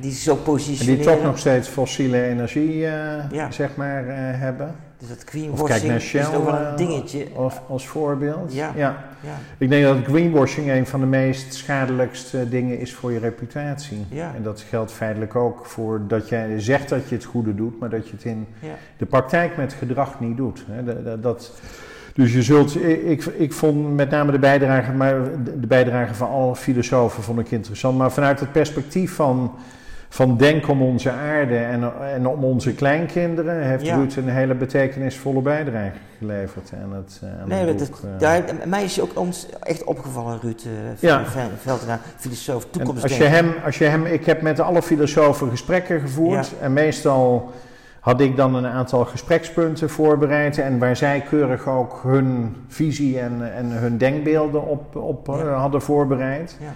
die zo positioneren. En die toch nog steeds fossiele energie uh, zeg maar, uh, hebben. Dus dat greenwashing is toch wel een dingetje. Als, als voorbeeld. Ja. Ja. Ik denk dat greenwashing een van de meest schadelijkste dingen is voor je reputatie. En dat geldt feitelijk ook voor dat jij zegt dat je het goede doet, maar dat je het in de praktijk met gedrag niet doet. Dat, dat dus je zult, ik, ik vond met name de bijdrage, maar de bijdrage van alle filosofen vond ik interessant. Maar vanuit het perspectief van, van denken om onze aarde en, en om onze kleinkinderen, heeft ja. Ruud een hele betekenisvolle bijdrage geleverd aan het, aan nee, het boek. Dat, daar, mij is ook ons echt opgevallen, Ruud uh, ja. Veldenaar, filosoof, toekomstdenker. Als je, hem, als je hem, ik heb met alle filosofen gesprekken gevoerd en meestal had ik dan een aantal gesprekspunten voorbereid en waar zij keurig ook hun visie en, en hun denkbeelden op, op uh, hadden voorbereid. Ja.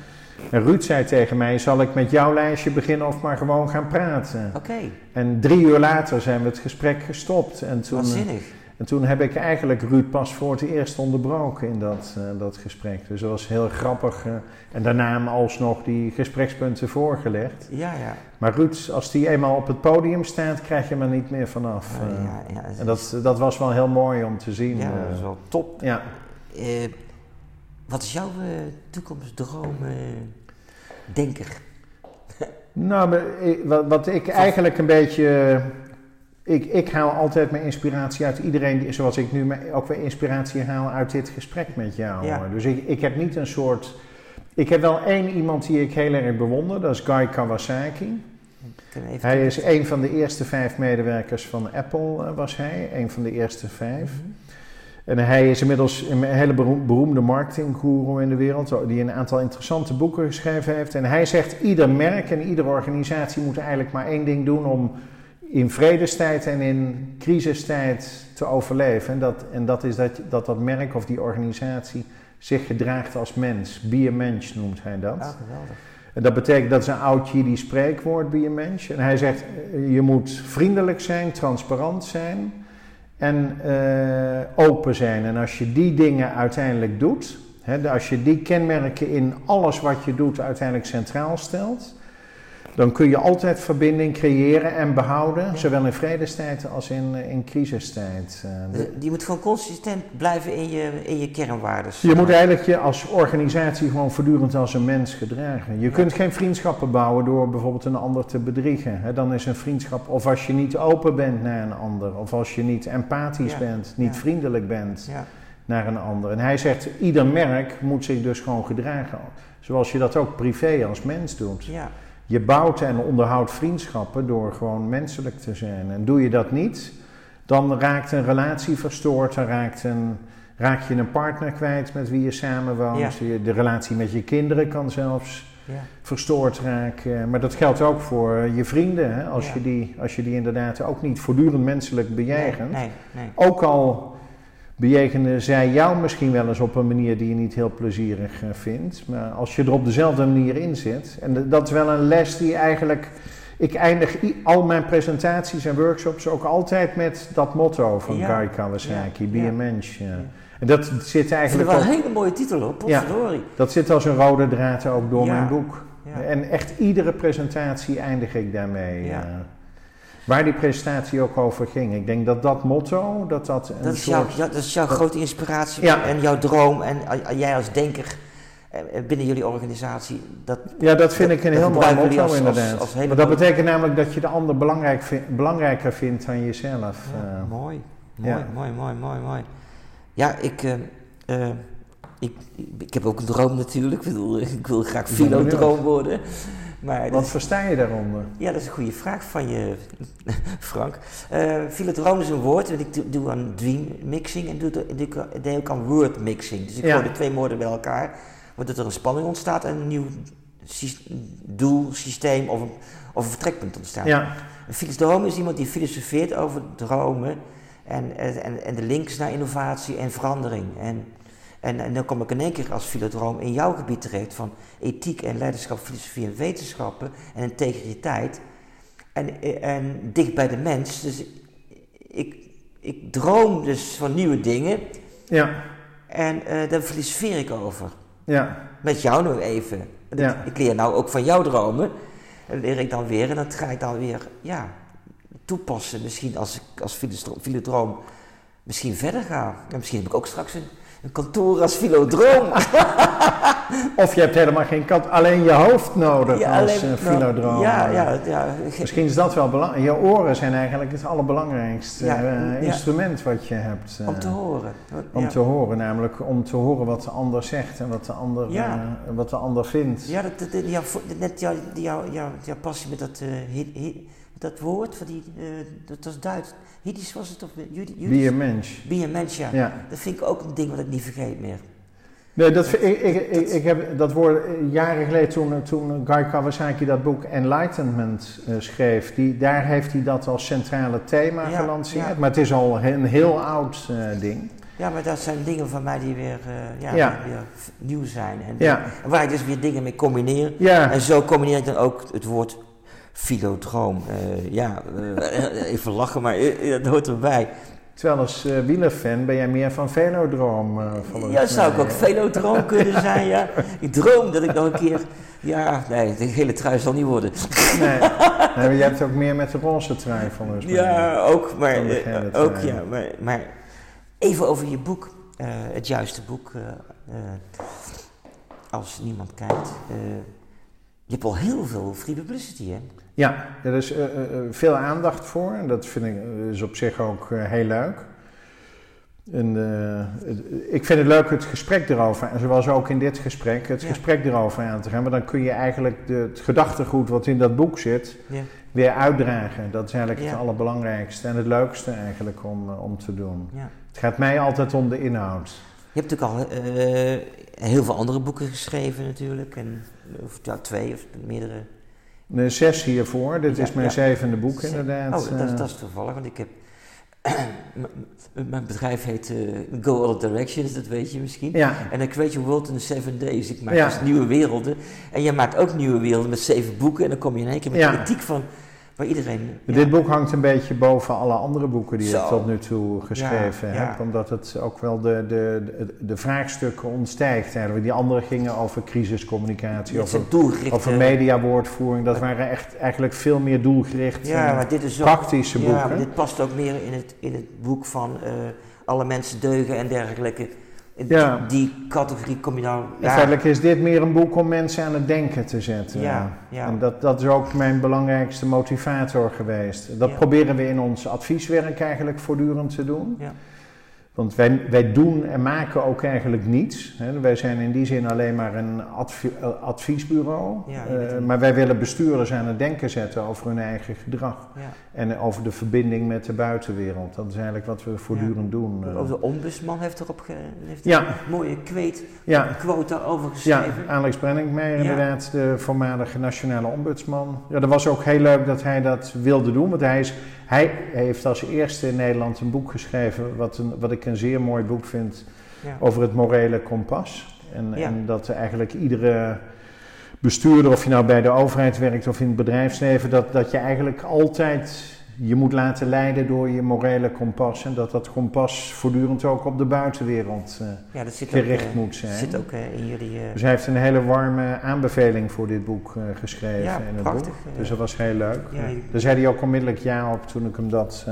En Ruud zei tegen mij, zal ik met jouw lijstje beginnen of maar gewoon gaan praten? Oké. En drie uur later zijn we het gesprek gestopt. En toen, Waanzinnig. En toen heb ik eigenlijk Ruud pas voor het eerst onderbroken in dat, uh, dat gesprek. Dus dat was heel grappig. Uh, en daarna hem alsnog die gesprekspunten voorgelegd. Ja, ja. Maar Ruud, als die eenmaal op het podium staat, krijg je hem er niet meer vanaf. Uh, ja, ja, en dat, dat was wel heel mooi om te zien. Ja, dat is wel top. Ja. wat is jouw toekomstdroom, denker? [laughs] nou, wat ik eigenlijk een beetje ik, ik haal altijd mijn inspiratie uit iedereen, die, zoals ik nu ook weer inspiratie haal uit dit gesprek met jou. Dus ik, ik heb niet een soort. Ik heb wel één iemand die ik heel erg bewonder, dat is Guy Kawasaki. Hij is een van de eerste vijf medewerkers van Apple, eh, was hij, een van de eerste vijf. Mhm. En hij is inmiddels een hele beroemde marketingguru in de wereld, die een aantal interessante boeken geschreven heeft. En hij zegt: ieder merk en iedere organisatie moet eigenlijk maar één ding doen om in vredestijd en in crisistijd te overleven. En dat, en dat is dat, dat dat merk of die organisatie zich gedraagt als mens. Be a mensch noemt hij dat. Ja, geweldig. En dat betekent, dat is een oud die spreekwoord bij een mens. En hij zegt, je moet vriendelijk zijn, transparant zijn en open zijn. En als je die dingen uiteindelijk doet, hè, als je die kenmerken in alles wat je doet uiteindelijk centraal stelt, dan kun je altijd verbinding creëren en behouden, zowel in vredestijd als in, eh, in crisistijd. Eh, je moet gewoon consistent blijven in je, in je kernwaarden. Je moet eigenlijk je als organisatie gewoon voortdurend als een mens gedragen. Je kunt geen vriendschappen bouwen door bijvoorbeeld een ander te bedriegen. Dan is een vriendschap, of als je niet open bent naar een ander, of als je niet empathisch bent, niet vriendelijk bent naar een ander. En hij zegt, ieder merk moet zich dus gewoon gedragen. Zoals je dat ook privé als mens doet. Ja je bouwt en onderhoudt vriendschappen door gewoon menselijk te zijn. En doe je dat niet, dan raakt een relatie verstoord, dan raakt een, raak je een partner kwijt met wie je samenwoont. Ja. De relatie met je kinderen kan zelfs ja. verstoord raken. Maar dat geldt ook voor je vrienden. Hè? Als, je die, als je die inderdaad ook niet voortdurend menselijk bejegent. Nee, nee, ook al bejegenen zij jou misschien wel eens op een manier die je niet heel plezierig eh, vindt. Maar als je er op dezelfde manier in zit, en dat is wel een les die eigenlijk. Ik eindig al mijn presentaties en workshops ook altijd met dat motto van ja. Guy Kawasaki, Be a Mensch. En dat zit eigenlijk. Is wel een hele mooie titel op, ja, Dat zit als een rode draad ook door mijn boek. En echt iedere presentatie eindig ik daarmee. Waar die presentatie ook over ging. Ik denk dat dat motto, dat dat een dat is soort... Jouw, dat is jouw grote inspiratie en jouw droom. En jij als denker eh, eh, binnen jullie organisatie. Dat, ja, dat vind ik een heel mooi motto als, inderdaad. Als, als dat betekent namelijk dat je de ander belangrijk belangrijker vindt dan jezelf. Ja, uh, mooi, mooi, mooi, mooi, mooi, mooi. Ja, ik... Uh, ik, ik, heb ook een droom natuurlijk. Ik, bedoel, [laughs] ik wil graag filodroom worden. Maar Wat versta je daaronder? Ja, dat is een goede vraag van je, [laughs] Frank. Uh, is een woord, en ik doe, aan dream mixing en doe, doe, doe ook aan word mixing. Dus ik ja. gooi de twee woorden bij elkaar, waardoor er een spanning ontstaat en een nieuw doel, systeem of een, of een vertrekpunt ontstaat. Ja. Een filosoof is iemand die filosofeert over dromen en, en, en de links naar innovatie en verandering. En en, en, dan kom ik in één keer als filodroom in jouw gebied terecht van ethiek en leiderschap, filosofie en wetenschappen en integriteit. En, en dicht bij de mens. Dus ik, ik droom dus van nieuwe dingen. Ja. En uh, daar filosofeer ik over. Ja. Met jou nog even. Ja. Ik leer nou ook van jouw dromen. En leer ik dan weer en dat ga ik dan weer ja, toepassen. Misschien als ik als filodroom misschien verder ga. En misschien heb ik ook straks een een kantoor als filodroom. [laughs] of je hebt helemaal geen kant, alleen je hoofd nodig ja, als alleen, filodroom. Ja, ja, ja. Misschien is dat wel belangrijk. Je oren zijn eigenlijk het allerbelangrijkste uh, instrument wat je hebt. Om te horen. Om te horen, namelijk om te horen wat de ander zegt en wat de ander, wat de ander vindt. Ja, dat, dat, net jouw jou, jou, jou, passie met dat, dat woord, van die, dat was Duits. Jiddisch was het of Judith? Be a Mensch. Be a Mensch, ja. Dat vind ik ook een ding wat ik niet vergeet meer. Nee, dat, ik, ik, ik, ik, heb dat woord jaren geleden toen, toen Guy Kawasaki dat boek Enlightenment uh, schreef, die, daar heeft hij dat als centrale thema gelanceerd. Maar het is al een heel oud uh, ding. Ja, maar dat zijn dingen van mij die weer, uh, ja, weer nieuw zijn. En, waar ik dus weer dingen mee combineer. En zo combineer ik dan ook het woord filodroom. Uh, ja, uh, even lachen, maar dat hoort erbij. Terwijl als uh, wielerfan ben jij meer van velodroom. Uh, ja, zou ik ook velodroom kunnen zijn, ja. Ik droom dat ik nog een keer... Ja, nee, de hele trui zal niet worden. Nee, nee jij hebt ook meer met de roze trui volgens mij. Ja, ook, maar, ook, ja, maar, maar even over je boek. het juiste boek. als niemand kijkt. je hebt al heel veel free publicity, hè? Ja, er is uh, veel aandacht voor en dat vind ik is op zich ook heel leuk. En, ik vind het leuk het gesprek erover, en zoals ook in dit gesprek, het gesprek erover aan te gaan. Maar dan kun je eigenlijk de, het gedachtegoed wat in dat boek zit, ja. weer uitdragen. Dat is eigenlijk het allerbelangrijkste en het leukste eigenlijk om, om te doen. Het gaat mij altijd om de inhoud. Je hebt natuurlijk al heel veel andere boeken geschreven natuurlijk, en, of ja, twee of meerdere Nee, zes hiervoor. Dit is mijn zevende boek inderdaad. Oh, dat, dat, is toevallig, want ik heb [clears throat] mijn bedrijf heet uh, Go Other Directions, dat weet je misschien. Ja. En dan Create Your World in Seven Days. Ik maak dus nieuwe werelden. En jij maakt ook nieuwe werelden met zeven boeken. En dan kom je in één keer met de ethiek van waar iedereen... Dit boek hangt een beetje boven alle andere boeken die je tot nu toe geschreven hebt. Omdat het ook wel de, de, de, de, vraagstukken ontstijgt eigenlijk. Die andere gingen over crisiscommunicatie, over, over mediawoordvoering. Dat waren echt eigenlijk veel meer doelgericht ja, maar dit is ook, praktische boeken. Ja, maar dit past ook meer in het, in het boek van uh, alle mensen deugen en dergelijke. Ja. Die categorie kom je nou... Ja. Feitelijk is dit meer een boek om mensen aan het denken te zetten. Ja, ja. En dat, dat is ook mijn belangrijkste motivator geweest. Dat proberen we in ons advieswerk eigenlijk voortdurend te doen. Ja. Want wij, wij doen en maken ook eigenlijk niets. Hè. Wij zijn in die zin alleen maar een eh, adviesbureau. Ja, uh, maar wij willen bestuurders aan het denken zetten over hun eigen gedrag. Ja. En over de verbinding met de buitenwereld. Dat is eigenlijk wat we voortdurend doen. Uh. De ombudsman heeft erop ge, heeft een mooie kweet, ja. quota over geschreven. Ja, Alex Brenningmeijer inderdaad, de voormalige nationale ombudsman. Ja, dat was ook heel leuk dat hij dat wilde doen. Want hij, is, hij heeft als eerste in Nederland een boek geschreven... wat, een, wat ik een zeer mooi boek vind over het morele kompas. En, en dat eigenlijk iedere bestuurder, of je nou bij de overheid werkt of in het bedrijfsleven, dat, dat je eigenlijk altijd je moet laten leiden door je morele kompas. En dat dat kompas voortdurend ook op de buitenwereld uh, ja, dat zit gericht ook, moet zijn. zit ook uh, in jullie... Uh... Dus hij heeft een hele warme aanbeveling voor dit boek geschreven. Ja, in het prachtig. Boek. Dus dat was heel leuk. Ja, Daar zei hij ook onmiddellijk ja op toen ik hem dat,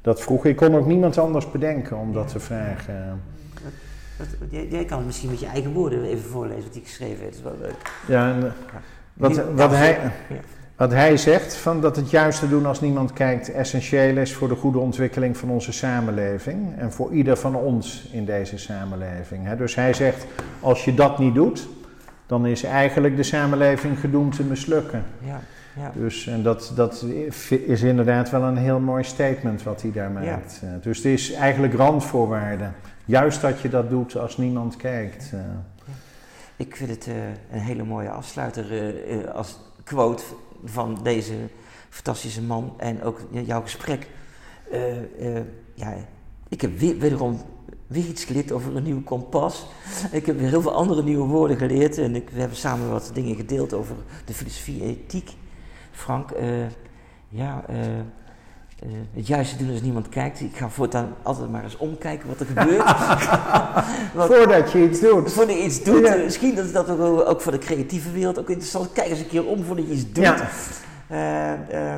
dat vroeg. Ik kon ook niemand anders bedenken om dat te vragen. Jij, kan het misschien met je eigen woorden even voorlezen wat hij geschreven heeft. Dat is wel leuk. Ja, en, wat, wat, hij, wat hij zegt, van dat het juiste doen als niemand kijkt essentieel is voor de goede ontwikkeling van onze samenleving en voor ieder van ons in deze samenleving. Dus hij zegt, als je dat niet doet, dan is eigenlijk de samenleving gedoemd te mislukken. Ja, ja. Dus, en dat, dat is inderdaad wel een heel mooi statement wat hij daar maakt. Ja. Dus het is eigenlijk randvoorwaarde. Juist dat je dat doet als niemand kijkt. Uh. Ik vind het uh, een hele mooie afsluiter uh, als quote van deze fantastische man en ook jouw gesprek. ja, ik heb weer, wederom weer iets geleerd over een nieuw kompas. Ik heb weer heel veel andere nieuwe woorden geleerd en ik, we hebben samen wat dingen gedeeld over de filosofie ethiek. Frank, ja, uh, het juiste doen als niemand kijkt. Ik ga voortaan altijd maar eens omkijken wat er [laughs] gebeurt. [laughs] voordat je iets doet. Voordat je iets doet. misschien dat dat ook, ook, voor de creatieve wereld ook interessant Kijk eens een keer om voordat je iets doet. Ja. Uh,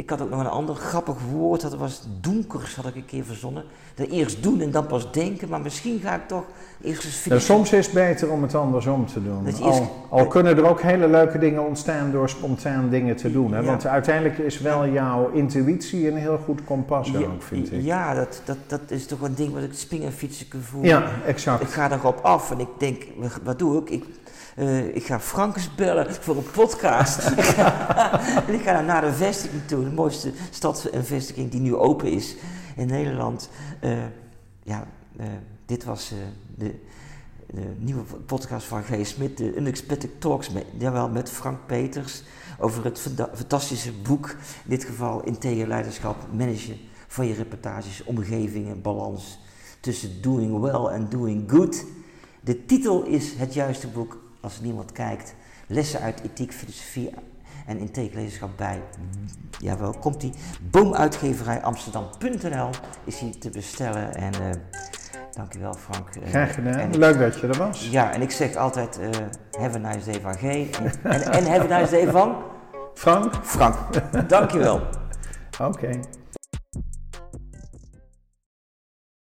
ik had ook nog een ander grappig woord, dat was donkers, had ik een keer verzonnen. Dat eerst doen en dan pas denken, maar misschien ga ik toch eerst eens nou, Soms is het beter om het andersom te doen. Al, al, kunnen er ook hele leuke dingen ontstaan door spontaan dingen te doen. Hè? Want uiteindelijk is wel jouw intuïtie een heel goed kompas ja, ook, vind ik. Ja, dat, dat, dat is toch een ding wat ik spingenfietsen kan voelen. Ja, exact. Ik ga erop af en ik denk, wat doe ik? Ik uh, ik ga Frankens bellen voor een podcast. [laughs] en ik ga naar de vestiging toe, de mooiste stadsvestiging die nu open is in Nederland. Uh, ja, uh, dit was de, de, nieuwe podcast van G. Smit, de Unexpected Talks, met, jawel, met Frank Peters over het fantastische boek, in dit geval Integer Leiderschap, managen van je reportages, omgevingen, balans tussen doing well en doing good. De titel is het juiste boek als niemand kijkt, lessen uit ethiek, filosofie en integraleerschap bij. Jawel, komt die boomuitgeverij Amsterdam.nl is hier te bestellen en uh, dankjewel Frank. Graag gedaan, leuk dat je er was. Ja, en ik zeg altijd uh, have a nice day van G en, en, have a nice day van... Frank. Frank, dankjewel. [laughs] Oké.